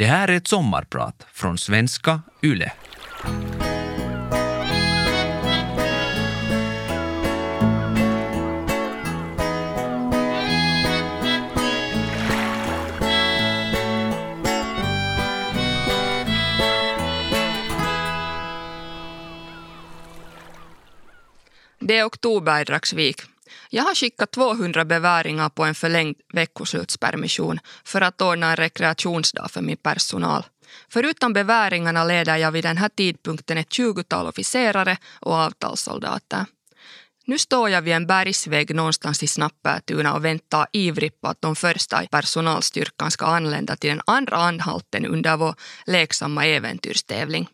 Det här är ett sommarprat från svenska YLE. Det är oktober i Dragsvik. Jag har skickat 200 beväringar på en förlängd veckoslutspermission för att ordna en rekreationsdag för min personal. Förutom beväringarna leder jag vid den här tidpunkten ett tjugotal officerare och avtalssoldater. Nu står jag vid en bergsvägg någonstans i Snappätuna och väntar ivrigt på att de första i personalstyrkan ska anlända till den andra anhalten under vår leksamma äventyrstävling.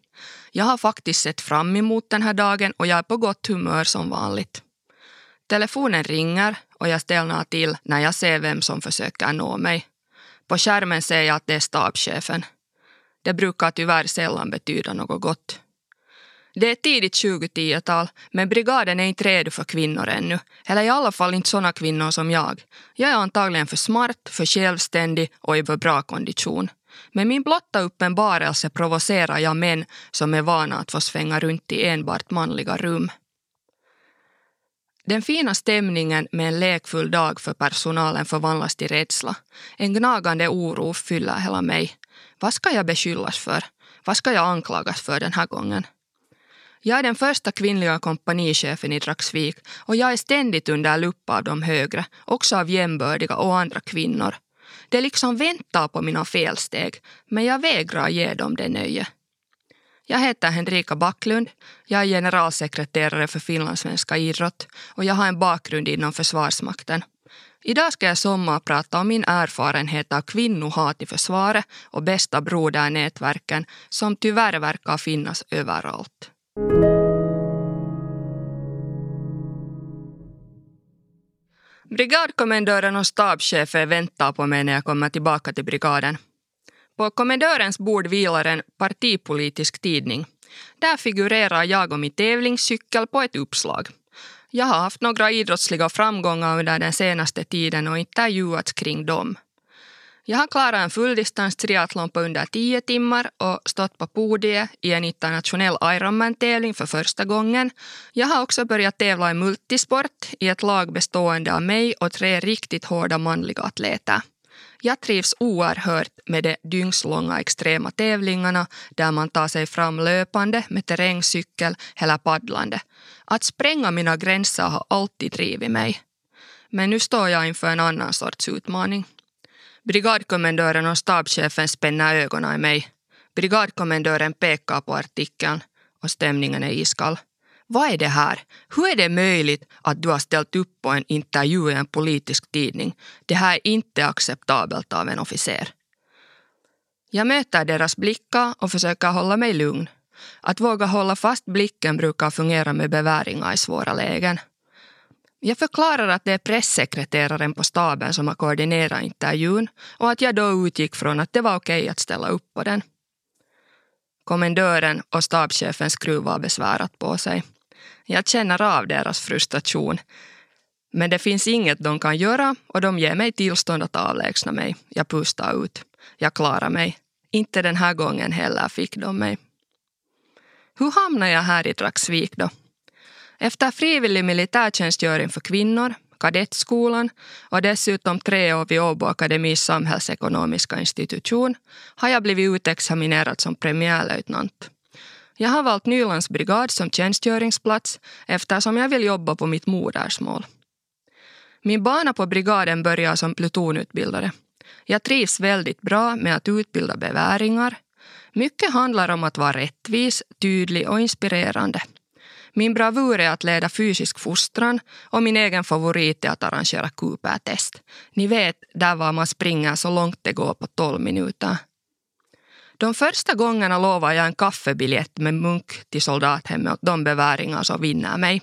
Jag har faktiskt sett fram emot den här dagen och jag är på gott humör som vanligt. Telefonen ringer och jag stelnar till när jag ser vem som försöker nå mig. På skärmen ser jag att det är stabschefen. Det brukar tyvärr sällan betyda något gott. Det är tidigt 2010-tal, men brigaden är inte redo för kvinnor ännu. Eller i alla fall inte såna kvinnor som jag. Jag är antagligen för smart, för självständig och i för bra kondition. Med min blotta uppenbarelse provocerar jag män som är vana att få svänga runt i enbart manliga rum. Den fina stämningen med en lekfull dag för personalen förvandlas till rädsla. En gnagande oro fyller hela mig. Vad ska jag beskyllas för? Vad ska jag anklagas för den här gången? Jag är den första kvinnliga kompanichefen i Dragsvik och jag är ständigt under lupp av de högre, också av jämbördiga och andra kvinnor. De liksom väntar på mina felsteg, men jag vägrar ge dem det nöje. Jag heter Henrika Backlund. Jag är generalsekreterare för finlandssvenska idrott och jag har en bakgrund inom Försvarsmakten. Idag ska jag sommarprata om min erfarenhet av kvinnohat i försvaret och bästa brodernätverken som tyvärr verkar finnas överallt. Brigadkommendören och stabschefen väntar på mig när jag kommer tillbaka till brigaden. På kommendörens bord vilar en partipolitisk tidning. Där figurerar jag och min tävlingscykel på ett uppslag. Jag har haft några idrottsliga framgångar under den senaste tiden och intervjuats kring dem. Jag har klarat en fulldistans triathlon på under tio timmar och stått på podiet i en internationell Ironman-tävling för första gången. Jag har också börjat tävla i multisport i ett lag bestående av mig och tre riktigt hårda manliga atleter. Jag trivs oerhört med de dygnslånga extrema tävlingarna där man tar sig fram löpande med terrängcykel eller paddlande. Att spränga mina gränser har alltid drivit mig. Men nu står jag inför en annan sorts utmaning. Brigadkommendören och stabschefen spänner ögonen i mig. Brigadkommendören pekar på artikeln och stämningen är iskall. Vad är det här? Hur är det möjligt att du har ställt upp på en intervju i en politisk tidning? Det här är inte acceptabelt av en officer. Jag möter deras blickar och försöker hålla mig lugn. Att våga hålla fast blicken brukar fungera med beväringar i svåra lägen. Jag förklarar att det är pressekreteraren på staben som har koordinerat intervjun och att jag då utgick från att det var okej att ställa upp på den. Kommendören och stabschefen skruvar besvärat på sig. Jag känner av deras frustration. Men det finns inget de kan göra och de ger mig tillstånd att avlägsna mig. Jag pustar ut. Jag klarar mig. Inte den här gången heller fick de mig. Hur hamnade jag här i Dragsvik då? Efter frivillig militärtjänstgöring för kvinnor, kadettskolan och dessutom tre år vid Åbo Akademis samhällsekonomiska institution har jag blivit utexaminerad som premiärlöjtnant. Jag har valt Nylands brigad som tjänstgöringsplats eftersom jag vill jobba på mitt modersmål. Min bana på brigaden börjar som plutonutbildare. Jag trivs väldigt bra med att utbilda beväringar. Mycket handlar om att vara rättvis, tydlig och inspirerande. Min bravur är att leda fysisk fostran och min egen favorit är att arrangera Cooper-test. Ni vet, där var man springer så långt det går på 12 minuter. De första gångerna lovar jag en kaffebiljett med munk till soldathemmet åt de beväringar som vinner mig.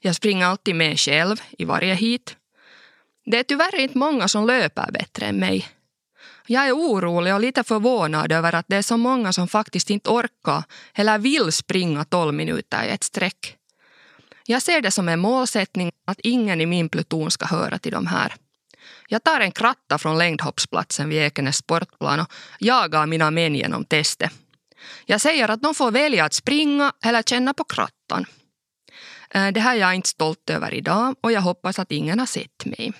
Jag springer alltid med själv i varje hit. Det är tyvärr inte många som löper bättre än mig. Jag är orolig och lite förvånad över att det är så många som faktiskt inte orkar eller vill springa 12 minuter i ett streck. Jag ser det som en målsättning att ingen i min pluton ska höra till de här. Jag tar en kratta från längdhoppsplatsen vid Ekenäs sportplan och jagar mina män genom testet. Jag säger att de får välja att springa eller känna på krattan. Eh, det här är jag inte stolt över idag och jag hoppas att ingen har sett mig.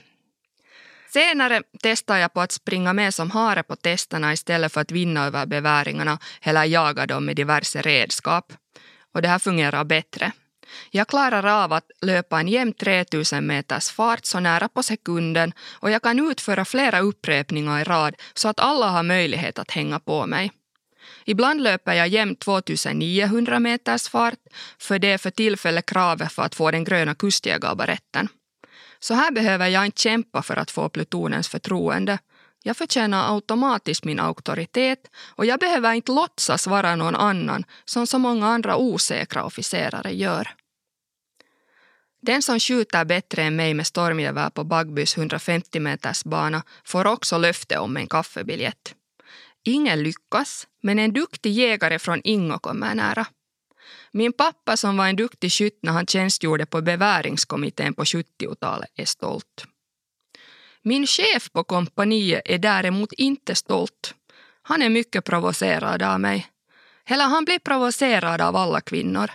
Senare testar jag på att springa med som hare på testerna istället för att vinna över beväringarna eller jaga dem med diverse redskap. Och det här fungerar bättre. Jag klarar av att löpa en jämn 3000 meters fart så nära på sekunden och jag kan utföra flera upprepningar i rad så att alla har möjlighet att hänga på mig. Ibland löper jag jämnt 2900 meters fart för det är för tillfället kravet för att få den gröna kustjägarbaretten. Så här behöver jag inte kämpa för att få plutonens förtroende. Jag förtjänar automatiskt min auktoritet och jag behöver inte låtsas vara någon annan som så många andra osäkra officerare gör. Den som skjuter bättre än mig med stormgevär på Bagbys 150 meters bana får också löfte om en kaffebiljett. Ingen lyckas, men en duktig jägare från Ingo kommer nära. Min pappa som var en duktig skytt när han tjänstgjorde på beväringskommittén på 70-talet är stolt. Min chef på kompaniet är däremot inte stolt. Han är mycket provocerad av mig. Hela han blir provocerad av alla kvinnor.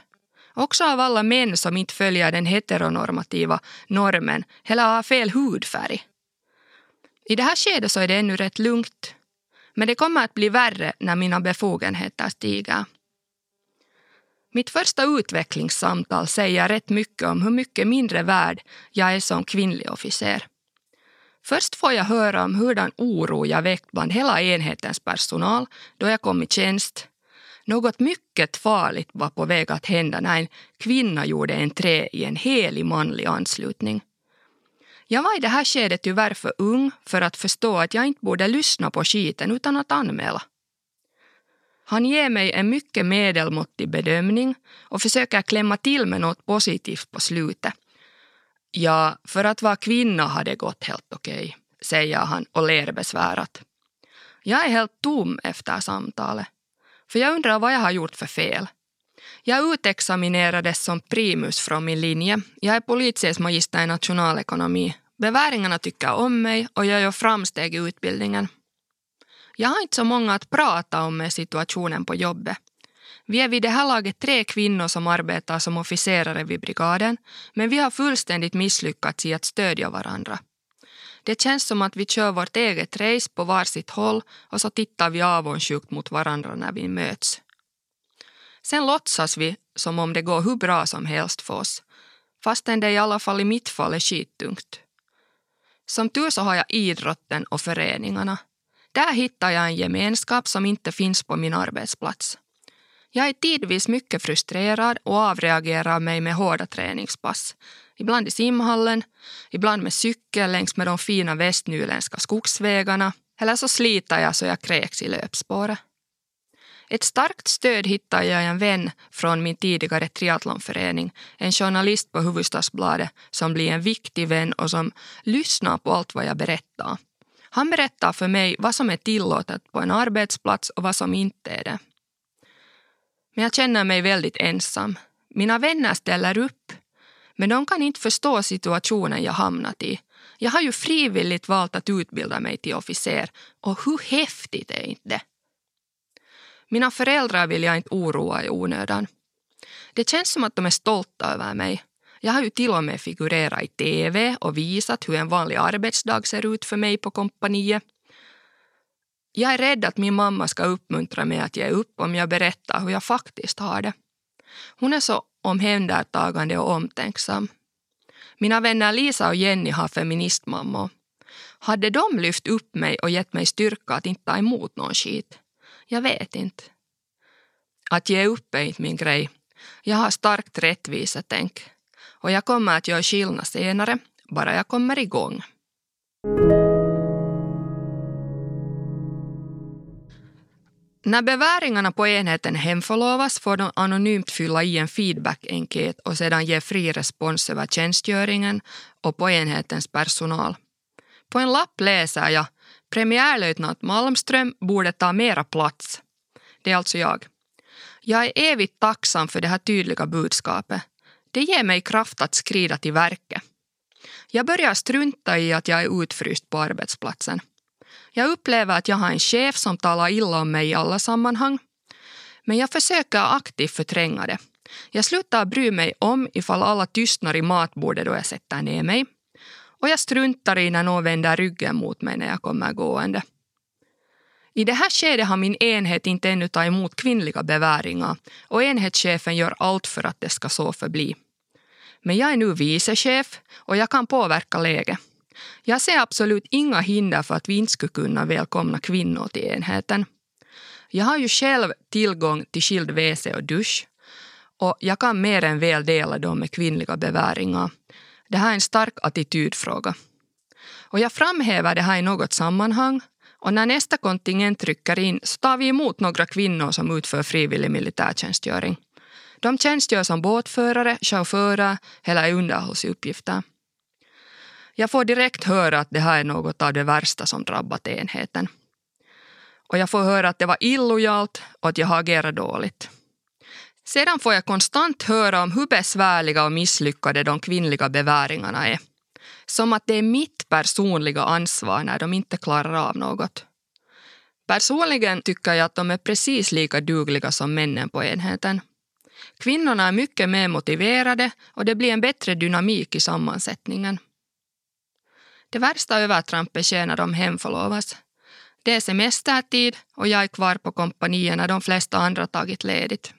Också av alla män som inte följer den heteronormativa normen eller har fel hudfärg. I det här skedet så är det ännu rätt lugnt. Men det kommer att bli värre när mina befogenheter stiger. Mitt första utvecklingssamtal säger rätt mycket om hur mycket mindre värd jag är som kvinnlig officer. Först får jag höra om hurdan oro jag väckt bland hela enhetens personal då jag kom i tjänst. Något mycket farligt var på väg att hända när en kvinna gjorde entré i en helig manlig anslutning. Jag var i det här skedet tyvärr för ung för att förstå att jag inte borde lyssna på skiten utan att anmäla. Han ger mig en mycket medelmåttig bedömning och försöker klämma till med något positivt på slutet. Ja, för att vara kvinna har det gått helt okej, säger han och ler besvärat. Jag är helt tom efter samtalet, för jag undrar vad jag har gjort för fel. Jag utexaminerades som primus från min linje. Jag är politiets magister i nationalekonomi. Beväringarna tycker om mig och jag gör framsteg i utbildningen. Jag har inte så många att prata om med situationen på jobbet. Vi är vid det här laget tre kvinnor som arbetar som officerare vid brigaden, men vi har fullständigt misslyckats i att stödja varandra. Det känns som att vi kör vårt eget race på varsitt håll och så tittar vi avundsjukt mot varandra när vi möts. Sen låtsas vi som om det går hur bra som helst för oss, fastän det i alla fall i mitt fall är skittungt. Som tur så har jag idrotten och föreningarna. Där hittar jag en gemenskap som inte finns på min arbetsplats. Jag är tidvis mycket frustrerad och avreagerar mig med hårda träningspass. Ibland i simhallen, ibland med cykel längs med de fina västnyländska skogsvägarna eller så sliter jag så jag kräks i löpspåret. Ett starkt stöd hittar jag i en vän från min tidigare triathlonförening, en journalist på Huvudstadsbladet som blir en viktig vän och som lyssnar på allt vad jag berättar. Han berättar för mig vad som är tillåtet på en arbetsplats och vad som inte är det. Men jag känner mig väldigt ensam. Mina vänner ställer upp, men de kan inte förstå situationen jag hamnat i. Jag har ju frivilligt valt att utbilda mig till officer och hur häftigt är inte det? Mina föräldrar vill jag inte oroa i onödan. Det känns som att de är stolta över mig. Jag har ju till och med figurerat i tv och visat hur en vanlig arbetsdag ser ut för mig på kompaniet. Jag är rädd att min mamma ska uppmuntra mig att ge upp om jag berättar hur jag faktiskt har det. Hon är så omhändertagande och omtänksam. Mina vänner Lisa och Jenny har feministmammor. Hade de lyft upp mig och gett mig styrka att inte ta emot någon skit? Jag vet inte. Att ge upp är inte min grej. Jag har starkt rättvisetänk. Och jag kommer att göra skillnad senare, bara jag kommer igång. När beväringarna på enheten hemförlovas får de anonymt fylla i en feedback-enkät och sedan ge fri respons över tjänstgöringen och på enhetens personal. På en lapp läser jag Premiärlöjtnant Malmström borde ta mera plats. Det är alltså jag. Jag är evigt tacksam för det här tydliga budskapet. Det ger mig kraft att skrida till verket. Jag börjar strunta i att jag är utfryst på arbetsplatsen. Jag upplever att jag har en chef som talar illa om mig i alla sammanhang. Men jag försöker aktivt förtränga det. Jag slutar bry mig om ifall alla tystnar i matbordet då jag sätter ner mig. Och jag struntar i när någon vänder ryggen mot mig när jag kommer gående. I det här skedet har min enhet inte ännu tagit emot kvinnliga beväringar och enhetschefen gör allt för att det ska så förbli. Men jag är nu vicechef och jag kan påverka läget. Jag ser absolut inga hinder för att vi inte skulle kunna välkomna kvinnor till enheten. Jag har ju själv tillgång till skild WC och dusch och jag kan mer än väl dela dem med kvinnliga beväringar. Det här är en stark attitydfråga. Och jag framhäver det här i något sammanhang och när nästa kontingent rycker in så tar vi emot några kvinnor som utför frivillig militärtjänstgöring. De tjänstgör som båtförare, chaufförer eller underhållsuppgifter. Jag får direkt höra att det här är något av det värsta som drabbat enheten. Och jag får höra att det var illojalt och att jag har agerat dåligt. Sedan får jag konstant höra om hur besvärliga och misslyckade de kvinnliga beväringarna är. Som att det är mitt personliga ansvar när de inte klarar av något. Personligen tycker jag att de är precis lika dugliga som männen på enheten. Kvinnorna är mycket mer motiverade och det blir en bättre dynamik i sammansättningen. Det värsta övertrampet sker när de hemförlovas. Det är semestertid och jag är kvar på kompaniet när de flesta andra tagit ledigt.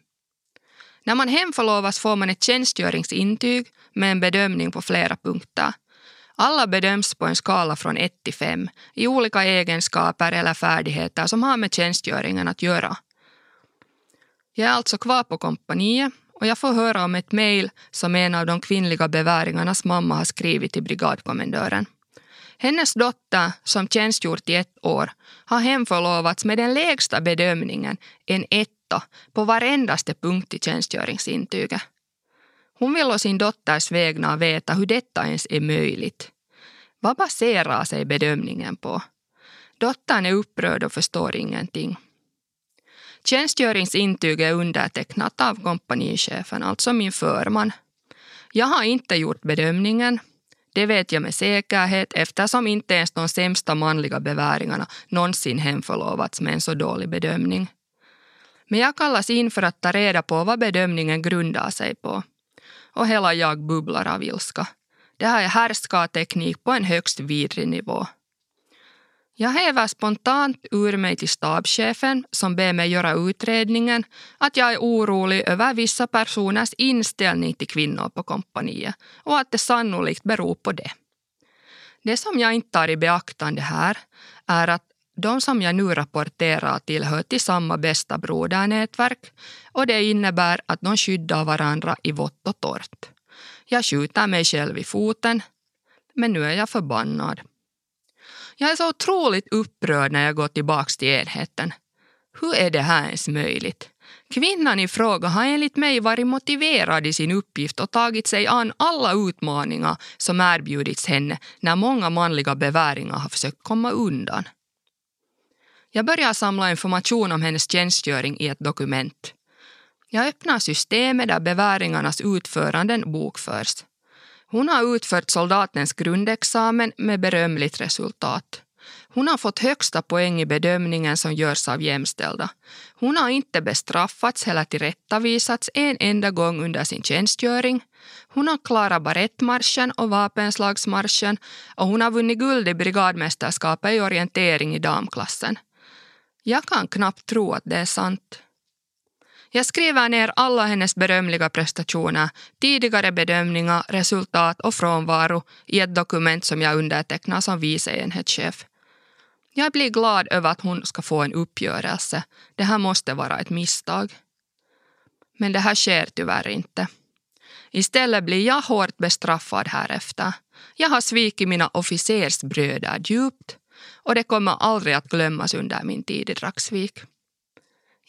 När man hemförlovas får man ett tjänstgöringsintyg med en bedömning på flera punkter. Alla bedöms på en skala från 1 till 5 i olika egenskaper eller färdigheter som har med tjänstgöringen att göra. Jag är alltså kvar på kompaniet och jag får höra om ett mejl som en av de kvinnliga beväringarnas mamma har skrivit till brigadkommendören. Hennes dotter, som tjänstgjort i ett år, har hemförlovats med den lägsta bedömningen, en etta, på varendaste punkt i tjänstgöringsintyget. Hon vill å sin dotters vägnar veta hur detta ens är möjligt. Vad baserar sig bedömningen på? Dottern är upprörd och förstår ingenting. Tjänstgöringsintyget är undertecknat av kompanichefen, alltså min förman. Jag har inte gjort bedömningen. Det vet jag med säkerhet eftersom inte ens de sämsta manliga beväringarna någonsin hemförlovats med en så dålig bedömning. Men jag kallas in för att ta reda på vad bedömningen grundar sig på. Och hela jag bubblar av ilska. Det här är härskarteknik på en högst vidrig nivå. Jag häver spontant ur mig till stabschefen som ber mig göra utredningen att jag är orolig över vissa personers inställning till kvinnor på kompaniet och att det sannolikt beror på det. Det som jag inte tar i beaktande här är att de som jag nu rapporterar till hör till samma bästa brodernätverk och det innebär att de skyddar varandra i vått och torrt. Jag skjuter mig själv i foten, men nu är jag förbannad. Jag är så otroligt upprörd när jag går tillbaka till enheten. Hur är det här ens möjligt? Kvinnan i fråga har enligt mig varit motiverad i sin uppgift och tagit sig an alla utmaningar som erbjudits henne när många manliga beväringar har försökt komma undan. Jag börjar samla information om hennes tjänstgöring i ett dokument. Jag öppnar systemet där beväringarnas utföranden bokförs. Hon har utfört soldatens grundexamen med berömligt resultat. Hon har fått högsta poäng i bedömningen som görs av jämställda. Hon har inte bestraffats eller tillrättavisats en enda gång under sin tjänstgöring. Hon har klarat barettmarschen och vapenslagsmarschen och hon har vunnit guld i brigadmästerskapet i orientering i damklassen. Jag kan knappt tro att det är sant. Jag skriver ner alla hennes berömliga prestationer, tidigare bedömningar, resultat och frånvaro i ett dokument som jag undertecknar som vice enhetschef. Jag blir glad över att hon ska få en uppgörelse. Det här måste vara ett misstag. Men det här sker tyvärr inte. Istället blir jag hårt bestraffad härefter. Jag har svikit mina officersbröder djupt och det kommer aldrig att glömmas under min tid i Dragsvik.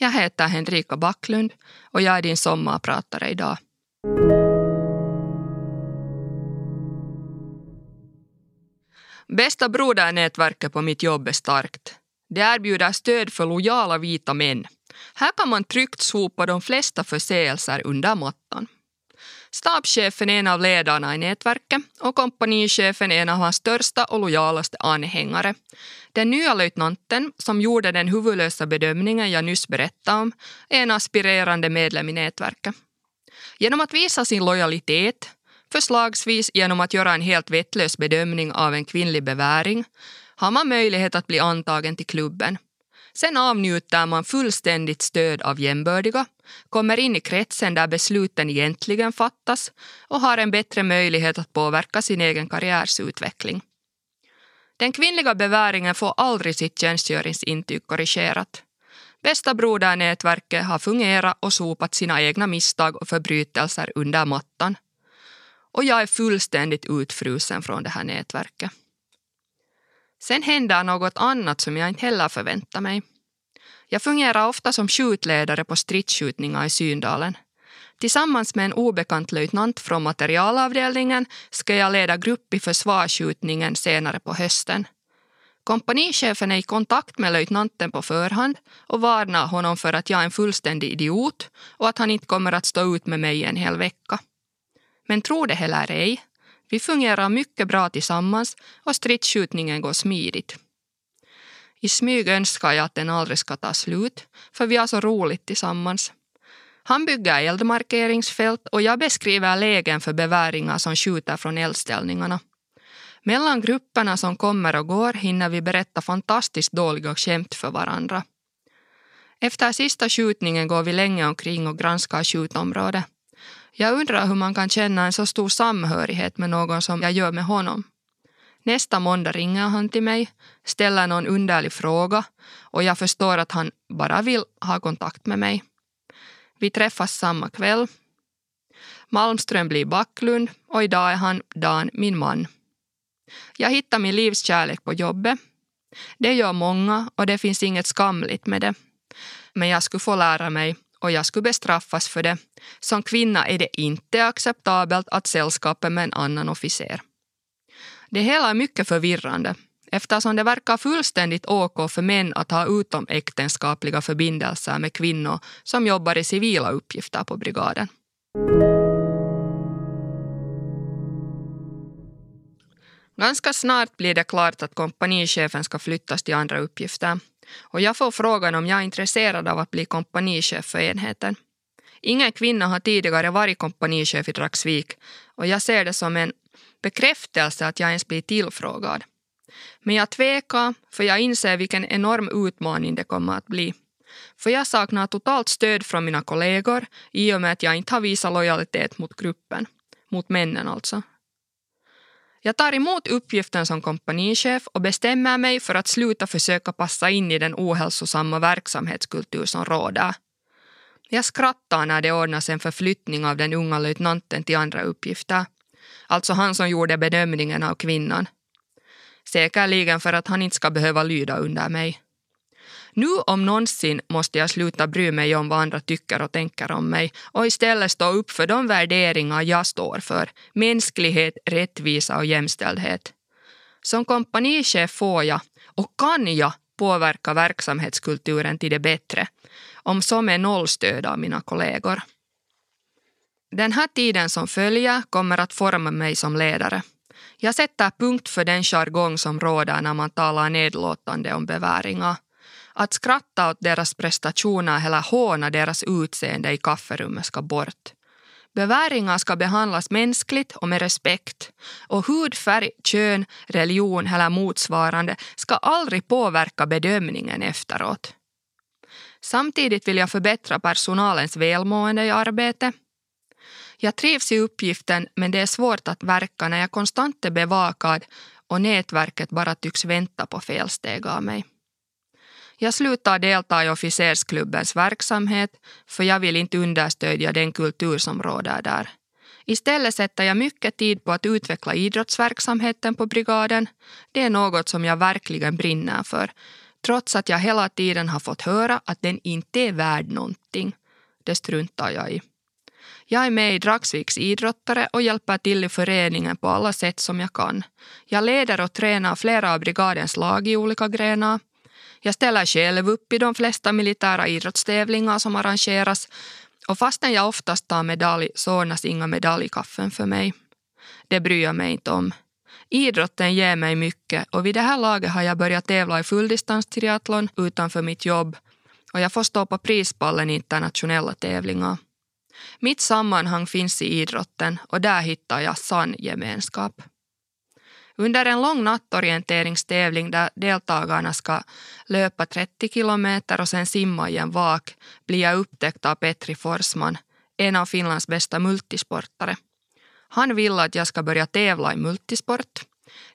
Jag heter Henrika Backlund och jag är din sommarpratare idag. Bästa brodernätverket på mitt jobb är starkt. Det erbjuder stöd för lojala vita män. Här kan man tryggt sopa de flesta förseelser under mattan. Stabschefen är en av ledarna i nätverket och kompanichefen en av hans största och lojalaste anhängare. Den nya löjtnanten, som gjorde den huvudlösa bedömningen jag nyss berättade om, är en aspirerande medlem i nätverket. Genom att visa sin lojalitet, förslagsvis genom att göra en helt vettlös bedömning av en kvinnlig beväring, har man möjlighet att bli antagen till klubben. Sen avnjuter man fullständigt stöd av jämbördiga, kommer in i kretsen där besluten egentligen fattas och har en bättre möjlighet att påverka sin egen karriärs utveckling. Den kvinnliga beväringen får aldrig sitt tjänstgöringsintyg korrigerat. Bästa brodernätverket har fungerat och sopat sina egna misstag och förbrytelser under mattan. Och jag är fullständigt utfrusen från det här nätverket. Sen händer något annat som jag inte heller förväntar mig. Jag fungerar ofta som skjutledare på stridsskjutningar i Syndalen. Tillsammans med en obekant löjtnant från materialavdelningen ska jag leda grupp i försvarsskjutningen senare på hösten. Kompanichefen är i kontakt med löjtnanten på förhand och varnar honom för att jag är en fullständig idiot och att han inte kommer att stå ut med mig en hel vecka. Men tro det heller ej, vi fungerar mycket bra tillsammans och stridsskjutningen går smidigt. I smyg önskar jag att den aldrig ska ta slut, för vi har så roligt tillsammans. Han bygger eldmarkeringsfält och jag beskriver lägen för beväringar som skjuter från eldställningarna. Mellan grupperna som kommer och går hinner vi berätta fantastiskt dåliga skämt för varandra. Efter sista skjutningen går vi länge omkring och granskar skjutområdet. Jag undrar hur man kan känna en så stor samhörighet med någon som jag gör med honom. Nästa måndag ringer han till mig, ställer någon underlig fråga och jag förstår att han bara vill ha kontakt med mig. Vi träffas samma kväll. Malmström blir Backlund och idag är han Dan, min man. Jag hittar min livskärlek på jobbet. Det gör många och det finns inget skamligt med det. Men jag skulle få lära mig och jag skulle bestraffas för det. Som kvinna är det inte acceptabelt att sällskapa med en annan officer. Det hela är mycket förvirrande eftersom det verkar fullständigt OK för män att ha utomäktenskapliga förbindelser med kvinnor som jobbar i civila uppgifter på brigaden. Ganska snart blir det klart att kompanichefen ska flyttas till andra uppgifter och jag får frågan om jag är intresserad av att bli kompanichef för enheten. Ingen kvinna har tidigare varit kompanichef i Dragsvik och jag ser det som en bekräftelse att jag ens blir tillfrågad. Men jag tvekar för jag inser vilken enorm utmaning det kommer att bli. För jag saknar totalt stöd från mina kollegor i och med att jag inte har visat lojalitet mot gruppen. Mot männen alltså. Jag tar emot uppgiften som kompanichef och bestämmer mig för att sluta försöka passa in i den ohälsosamma verksamhetskultur som råder. Jag skrattar när det ordnas en förflyttning av den unga löjtnanten till andra uppgifter. Alltså han som gjorde bedömningen av kvinnan. Säkerligen för att han inte ska behöva lyda under mig. Nu om någonsin måste jag sluta bry mig om vad andra tycker och tänker om mig och istället stå upp för de värderingar jag står för. Mänsklighet, rättvisa och jämställdhet. Som kompanichef får jag, och kan jag, påverka verksamhetskulturen till det bättre. Om så med nollstöd av mina kollegor. Den här tiden som följer kommer att forma mig som ledare. Jag sätter punkt för den jargong som råder när man talar nedlåtande om beväringar att skratta åt deras prestationer eller håna deras utseende i kafferummet ska bort. Beväringar ska behandlas mänskligt och med respekt och hudfärg, kön, religion eller motsvarande ska aldrig påverka bedömningen efteråt. Samtidigt vill jag förbättra personalens välmående i arbetet. Jag trivs i uppgiften men det är svårt att verka när jag konstant är bevakad och nätverket bara tycks vänta på felsteg av mig. Jag slutar delta i officersklubbens verksamhet för jag vill inte understödja den kultur som råder där. Istället sätter jag mycket tid på att utveckla idrottsverksamheten på brigaden. Det är något som jag verkligen brinner för, trots att jag hela tiden har fått höra att den inte är värd någonting. Det struntar jag i. Jag är med i Dragsviks idrottare och hjälper till i föreningen på alla sätt som jag kan. Jag leder och tränar flera av brigadens lag i olika grenar. Jag ställer själv upp i de flesta militära idrottstävlingar som arrangeras Och fastän jag oftast tar medalj så ordnas inga medaljkaffen för mig. Det bryr jag mig inte om. Idrotten ger mig mycket och vid det här laget har jag börjat tävla i fulldistanstriathlon utanför mitt jobb och jag får stå på prispallen i internationella tävlingar. Mitt sammanhang finns i idrotten och där hittar jag sann gemenskap. Under en lång nattorienteringstävling där deltagarna ska löpa 30 kilometer och sen simma i en vak blir jag upptäckt av Petri Forsman, en av Finlands bästa multisportare. Han vill att jag ska börja tävla i multisport.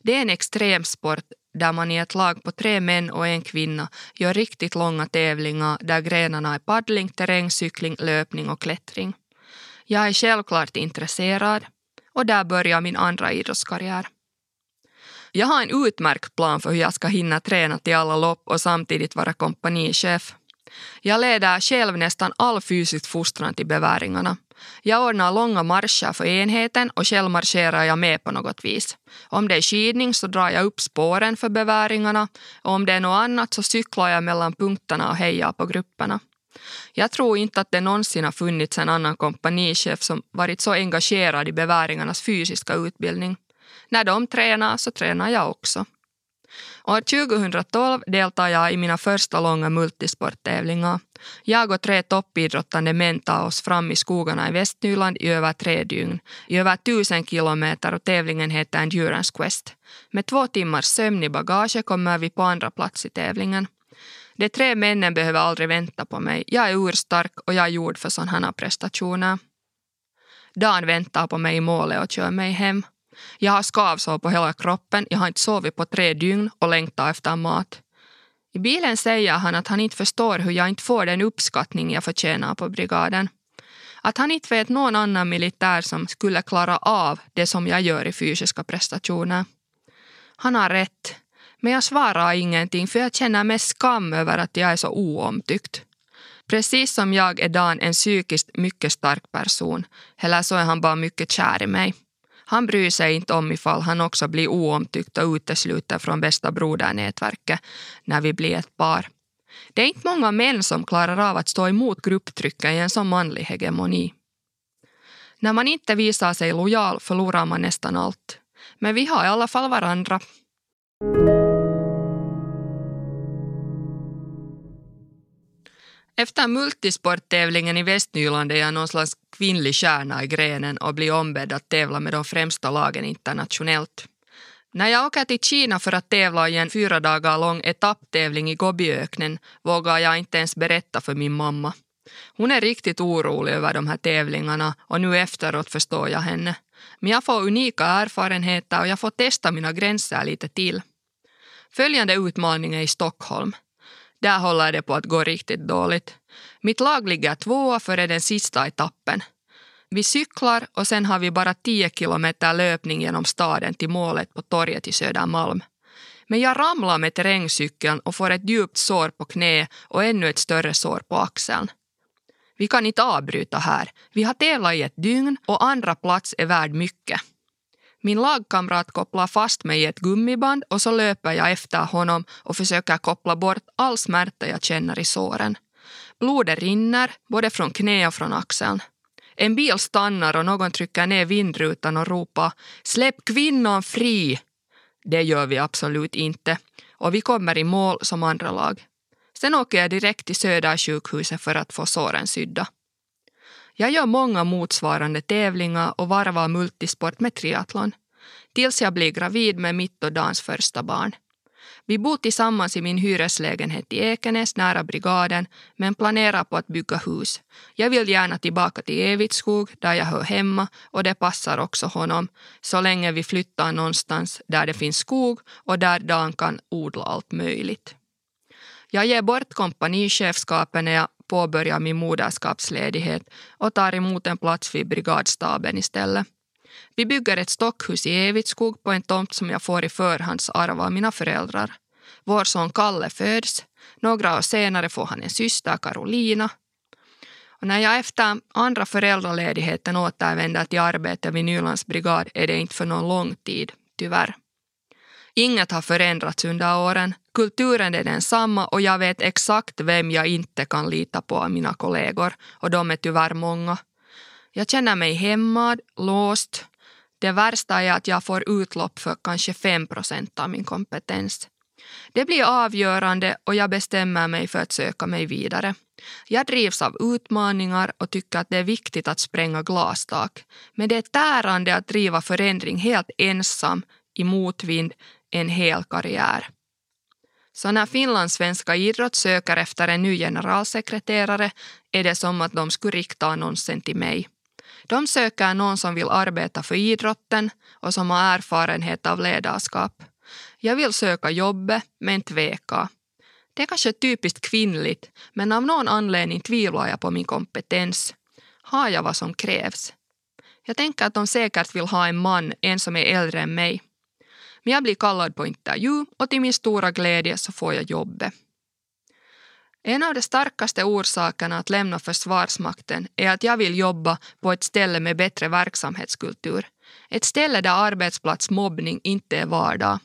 Det är en extremsport där man i ett lag på tre män och en kvinna gör riktigt långa tävlingar där grenarna är paddling, terrängcykling, löpning och klättring. Jag är självklart intresserad och där börjar min andra idrottskarriär. Jag har en utmärkt plan för hur jag ska hinna träna till alla lopp och samtidigt vara kompanichef. Jag leder själv nästan all fysisk fostran till beväringarna. Jag ordnar långa marscher för enheten och själv marscherar jag med på något vis. Om det är skidning så drar jag upp spåren för beväringarna och om det är något annat så cyklar jag mellan punkterna och hejar på grupperna. Jag tror inte att det någonsin har funnits en annan kompanichef som varit så engagerad i beväringarnas fysiska utbildning. När de tränar så tränar jag också. År 2012 deltar jag i mina första långa multisporttävlingar. Jag och tre toppidrottande män tar oss fram i skogarna i Västnyland i över tre dygn, i över tusen kilometer och tävlingen heter Endurance Quest. Med två timmars sömn i bagage kommer vi på andra plats i tävlingen. De tre männen behöver aldrig vänta på mig. Jag är urstark och jag är gjord för sådana prestationer. Dan väntar på mig i målet och kör mig hem. Jag har skavsår på hela kroppen, jag har inte sovit på tre dygn och längtar efter mat. I bilen säger han att han inte förstår hur jag inte får den uppskattning jag förtjänar på brigaden. Att han inte vet någon annan militär som skulle klara av det som jag gör i fysiska prestationer. Han har rätt, men jag svarar ingenting för jag känner mest skam över att jag är så oomtyckt. Precis som jag är Dan en psykiskt mycket stark person, eller så är han bara mycket kär i mig. Han bryr sig inte om ifall han också blir oomtyckt och utesluten från bästa brodernätverket när vi blir ett par. Det är inte många män som klarar av att stå emot grupptrycket i en sån manlig hegemoni. När man inte visar sig lojal förlorar man nästan allt. Men vi har i alla fall varandra. Efter multisporttävlingen i Västnyland är jag någon slags kvinnlig stjärna i grenen och bli ombedd att tävla med de främsta lagen internationellt. När jag åker till Kina för att tävla i en fyra dagar lång etapptävling i Gobiöknen vågar jag inte ens berätta för min mamma. Hon är riktigt orolig över de här tävlingarna och nu efteråt förstår jag henne. Men jag får unika erfarenheter och jag får testa mina gränser lite till. Följande utmaning är i Stockholm. Där håller det på att gå riktigt dåligt. Mitt lag ligger tvåa före den sista etappen. Vi cyklar och sen har vi bara 10 kilometer löpning genom staden till målet på torget i Södermalm. Men jag ramlar med terrängcykeln och får ett djupt sår på knä och ännu ett större sår på axeln. Vi kan inte avbryta här. Vi har tävlat i ett dygn och andra plats är värd mycket. Min lagkamrat kopplar fast mig i ett gummiband och så löper jag efter honom och försöker koppla bort all smärta jag känner i såren. Blodet rinner, både från knä och från axeln. En bil stannar och någon trycker ner vindrutan och ropar “Släpp kvinnan fri!” Det gör vi absolut inte och vi kommer i mål som andra lag. Sen åker jag direkt till Södersjukhuset för att få såren sydda. Jag gör många motsvarande tävlingar och varvar multisport med triathlon. Tills jag blir gravid med mitt och Dans första barn. Vi bor tillsammans i min hyreslägenhet i Ekenäs nära brigaden men planerar på att bygga hus. Jag vill gärna tillbaka till Evitskog där jag hör hemma och det passar också honom så länge vi flyttar någonstans där det finns skog och där Dan kan odla allt möjligt. Jag ger bort kompanichefskapet när jag påbörjar min moderskapsledighet och tar emot en plats vid brigadstaben istället. Vi bygger ett stockhus i Evitskog på en tomt som jag får i förhandsarv av mina föräldrar. Vår son Kalle föds. Några år senare får han en syster, Carolina. Och när jag efter andra föräldraledigheten återvänder till arbetet vid Nylands brigad är det inte för någon lång tid, tyvärr. Inget har förändrats under åren. Kulturen är densamma och jag vet exakt vem jag inte kan lita på av mina kollegor och de är tyvärr många. Jag känner mig hämmad, låst. Det värsta är att jag får utlopp för kanske 5 procent av min kompetens. Det blir avgörande och jag bestämmer mig för att söka mig vidare. Jag drivs av utmaningar och tycker att det är viktigt att spränga glastak. Men det är tärande att driva förändring helt ensam i motvind en hel karriär. Så när finlandssvenska idrott söker efter en ny generalsekreterare är det som att de skulle rikta annonsen till mig. De söker någon som vill arbeta för idrotten och som har erfarenhet av ledarskap. Jag vill söka jobbet, men tveka. Det är kanske typiskt kvinnligt, men av någon anledning tvivlar jag på min kompetens. Har jag vad som krävs? Jag tänker att de säkert vill ha en man, en som är äldre än mig. Men jag blir kallad på intervju och till min stora glädje så får jag jobbet. En av de starkaste orsakerna att lämna Försvarsmakten är att jag vill jobba på ett ställe med bättre verksamhetskultur. Ett ställe där arbetsplatsmobbning inte är vardag.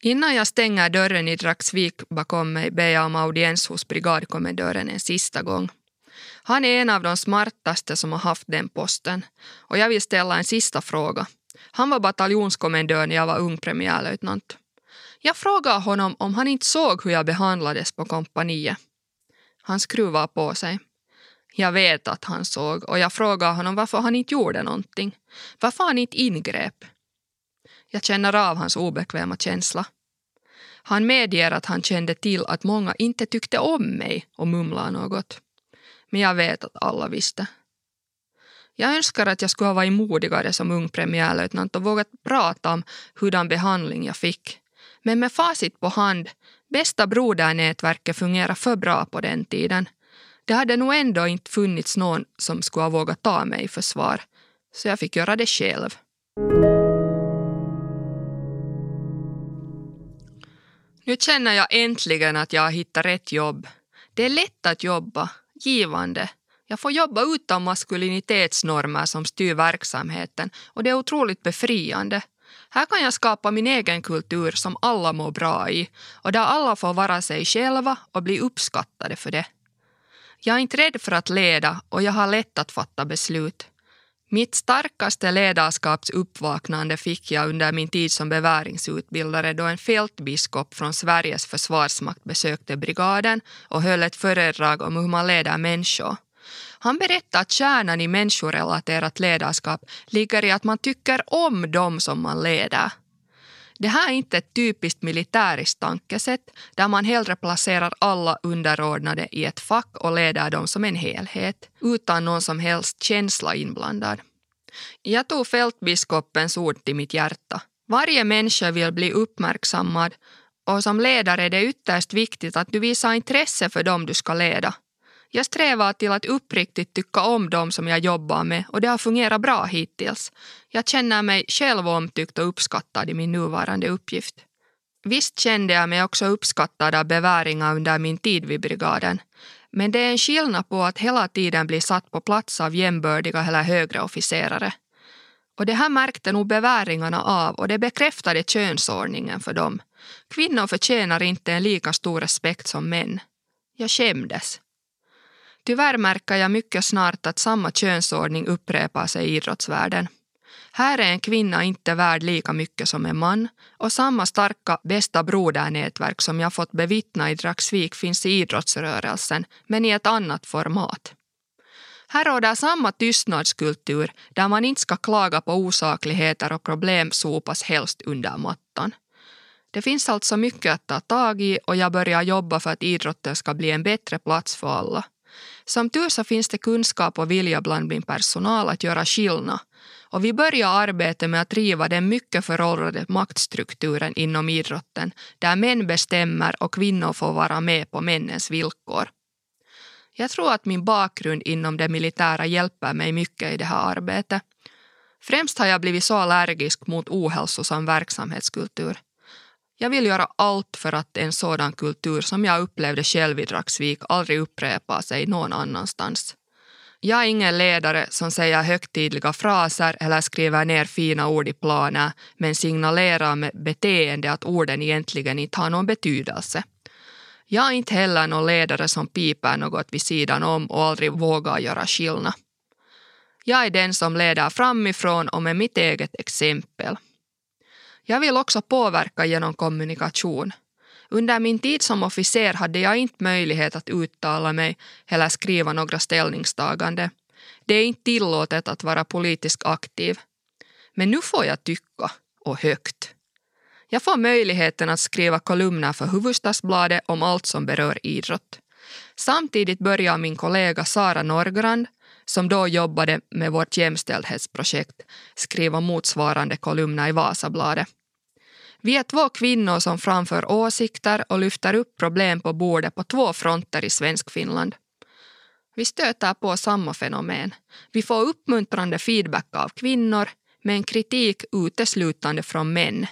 Innan jag stänger dörren i Dragsvik bakom mig ber jag om audiens hos brigadkommendören en sista gång. Han är en av de smartaste som har haft den posten och jag vill ställa en sista fråga. Han var bataljonskommendör när jag var ung premiärlöjtnant. Jag frågade honom om han inte såg hur jag behandlades på kompaniet. Han skruvade på sig. Jag vet att han såg och jag frågade honom varför han inte gjorde någonting. Varför han inte ingrep. Jag känner av hans obekväma känsla. Han medger att han kände till att många inte tyckte om mig och mumlade något. Men jag vet att alla visste. Jag önskar att jag skulle ha varit modigare som ung premiärlöjtnant och vågat prata om hurdan behandling jag fick. Men med facit på hand, bästa brodernätverket fungerade för bra på den tiden. Det hade nog ändå inte funnits någon som skulle ha vågat ta mig i försvar. Så jag fick göra det själv. Nu känner jag äntligen att jag har hittat rätt jobb. Det är lätt att jobba, givande. Jag får jobba utan maskulinitetsnormer som styr verksamheten och det är otroligt befriande. Här kan jag skapa min egen kultur som alla mår bra i och där alla får vara sig själva och bli uppskattade för det. Jag är inte rädd för att leda och jag har lätt att fatta beslut. Mitt starkaste ledarskapsuppvaknande fick jag under min tid som beväringsutbildare då en fältbiskop från Sveriges försvarsmakt besökte brigaden och höll ett föredrag om hur man leder människor. Han berättar att kärnan i människorelaterat ledarskap ligger i att man tycker om dem som man leder. Det här är inte ett typiskt militäriskt tankesätt där man hellre placerar alla underordnade i ett fack och leder dem som en helhet utan någon som helst känsla inblandad. Jag tog fältbiskopens ord till mitt hjärta. Varje människa vill bli uppmärksammad och som ledare är det ytterst viktigt att du visar intresse för dem du ska leda. Jag strävar till att uppriktigt tycka om dem som jag jobbar med och det har fungerat bra hittills. Jag känner mig själv omtyckt och uppskattad i min nuvarande uppgift. Visst kände jag mig också uppskattad av beväringar under min tid vid brigaden. Men det är en skillnad på att hela tiden bli satt på plats av jämbördiga eller högre officerare. Och det här märkte nog beväringarna av och det bekräftade könsordningen för dem. Kvinnor förtjänar inte en lika stor respekt som män. Jag skämdes. Tyvärr märker jag mycket snart att samma könsordning upprepar sig i idrottsvärlden. Här är en kvinna inte värd lika mycket som en man och samma starka bästa brodernätverk som jag fått bevittna i Dragsvik finns i idrottsrörelsen, men i ett annat format. Här råder samma tystnadskultur där man inte ska klaga på osakligheter och problem sopas helst under mattan. Det finns alltså mycket att ta tag i och jag börjar jobba för att idrotten ska bli en bättre plats för alla. Som tur så finns det kunskap och vilja bland min personal att göra skillnad och vi börjar arbetet med att riva den mycket föråldrade maktstrukturen inom idrotten där män bestämmer och kvinnor får vara med på männens villkor. Jag tror att min bakgrund inom det militära hjälper mig mycket i det här arbetet. Främst har jag blivit så allergisk mot ohälsosam verksamhetskultur. Jag vill göra allt för att en sådan kultur som jag upplevde själv i Dragsvik aldrig upprepar sig någon annanstans. Jag är ingen ledare som säger högtidliga fraser eller skriver ner fina ord i planer men signalerar med beteende att orden egentligen inte har någon betydelse. Jag är inte heller någon ledare som piper något vid sidan om och aldrig vågar göra skillnad. Jag är den som leder framifrån och med mitt eget exempel. Jag vill också påverka genom kommunikation. Under min tid som officer hade jag inte möjlighet att uttala mig eller skriva några ställningstagande. Det är inte tillåtet att vara politiskt aktiv. Men nu får jag tycka, och högt. Jag får möjligheten att skriva kolumner för Hufvudstadsbladet om allt som berör idrott. Samtidigt börjar min kollega Sara Norgrand, som då jobbade med vårt jämställdhetsprojekt, skriva motsvarande kolumner i Vasabladet. Vi är två kvinnor som framför åsikter och lyfter upp problem på bordet på två fronter i Svenskfinland. Vi stöter på samma fenomen. Vi får uppmuntrande feedback av kvinnor men kritik uteslutande från män.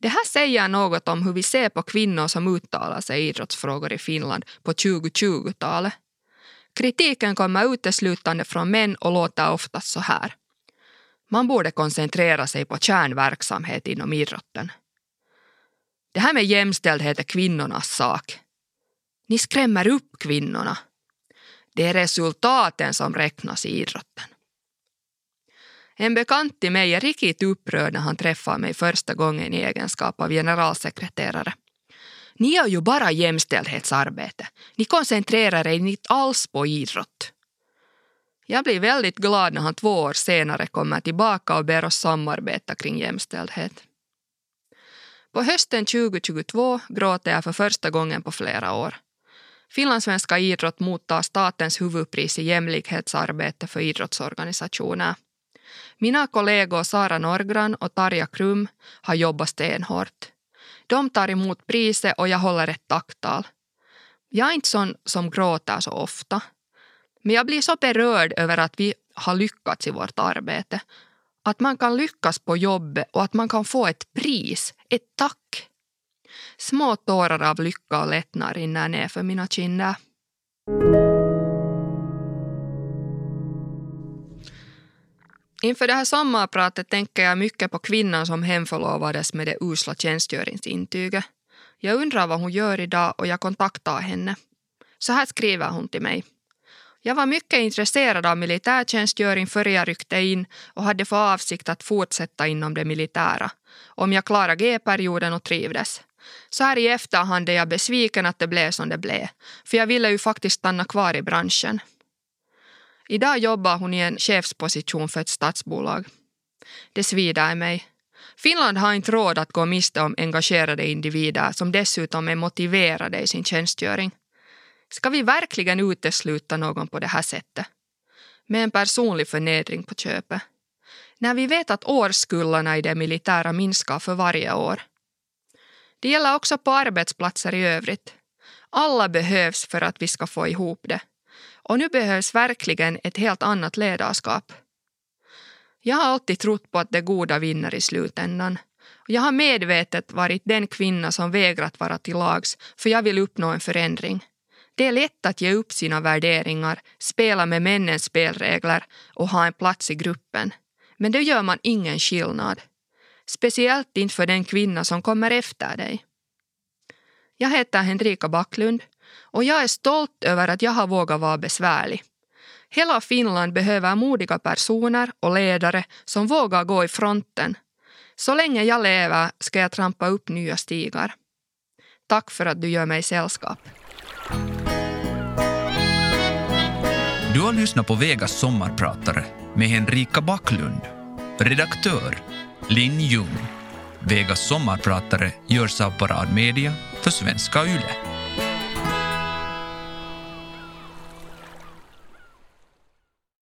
Det här säger något om hur vi ser på kvinnor som uttalar sig i idrottsfrågor i Finland på 2020-talet. Kritiken kommer uteslutande från män och låter ofta så här. Man borde koncentrera sig på kärnverksamhet inom idrotten. Det här med jämställdhet är kvinnornas sak. Ni skrämmer upp kvinnorna. Det är resultaten som räknas i idrotten. En bekant till mig är riktigt upprörd när han träffar mig första gången i egenskap av generalsekreterare. Ni gör ju bara jämställdhetsarbete. Ni koncentrerar er inte alls på idrott. Jag blir väldigt glad när han två år senare kommer tillbaka och ber oss samarbeta kring jämställdhet. På hösten 2022 gråter jag för första gången på flera år. Finlandssvenska idrott mottar statens huvudpris i jämlikhetsarbete för idrottsorganisationer. Mina kollegor Sara Norgran och Tarja Krum har jobbat stenhårt. De tar emot priset och jag håller ett tacktal. Jag är inte sån som gråter så ofta. Men jag blir så berörd över att vi har lyckats i vårt arbete. Att man kan lyckas på jobbet och att man kan få ett pris, ett tack. Små tårar av lycka och lättnad rinner ner för mina kinder. Inför det här sommarpratet tänker jag mycket på kvinnan som hemförlovades med det usla tjänstgöringsintyget. Jag undrar vad hon gör idag och jag kontaktar henne. Så här skriver hon till mig. Jag var mycket intresserad av militärtjänstgöring före jag ryckte in och hade för avsikt att fortsätta inom det militära, om jag klarade G-perioden och trivdes. Så här i efterhand är jag besviken att det blev som det blev, för jag ville ju faktiskt stanna kvar i branschen. Idag jobbar hon i en chefsposition för ett statsbolag. Det svider i mig. Finland har inte råd att gå miste om engagerade individer som dessutom är motiverade i sin tjänstgöring. Ska vi verkligen utesluta någon på det här sättet? Med en personlig förnedring på köpet. När vi vet att årskullarna i det militära minskar för varje år. Det gäller också på arbetsplatser i övrigt. Alla behövs för att vi ska få ihop det. Och nu behövs verkligen ett helt annat ledarskap. Jag har alltid trott på att det goda vinner i slutändan. Jag har medvetet varit den kvinna som vägrat vara till lags för jag vill uppnå en förändring. Det är lätt att ge upp sina värderingar, spela med männens spelregler och ha en plats i gruppen. Men då gör man ingen skillnad. Speciellt inte för den kvinna som kommer efter dig. Jag heter Henrika Backlund och jag är stolt över att jag har vågat vara besvärlig. Hela Finland behöver modiga personer och ledare som vågar gå i fronten. Så länge jag lever ska jag trampa upp nya stigar. Tack för att du gör mig sällskap. Du har lyssnat på Vegas sommarpratare med Henrika Backlund. Redaktör Linn Ljung. Vegas sommarpratare görs av Parad Media för Svenska Yle.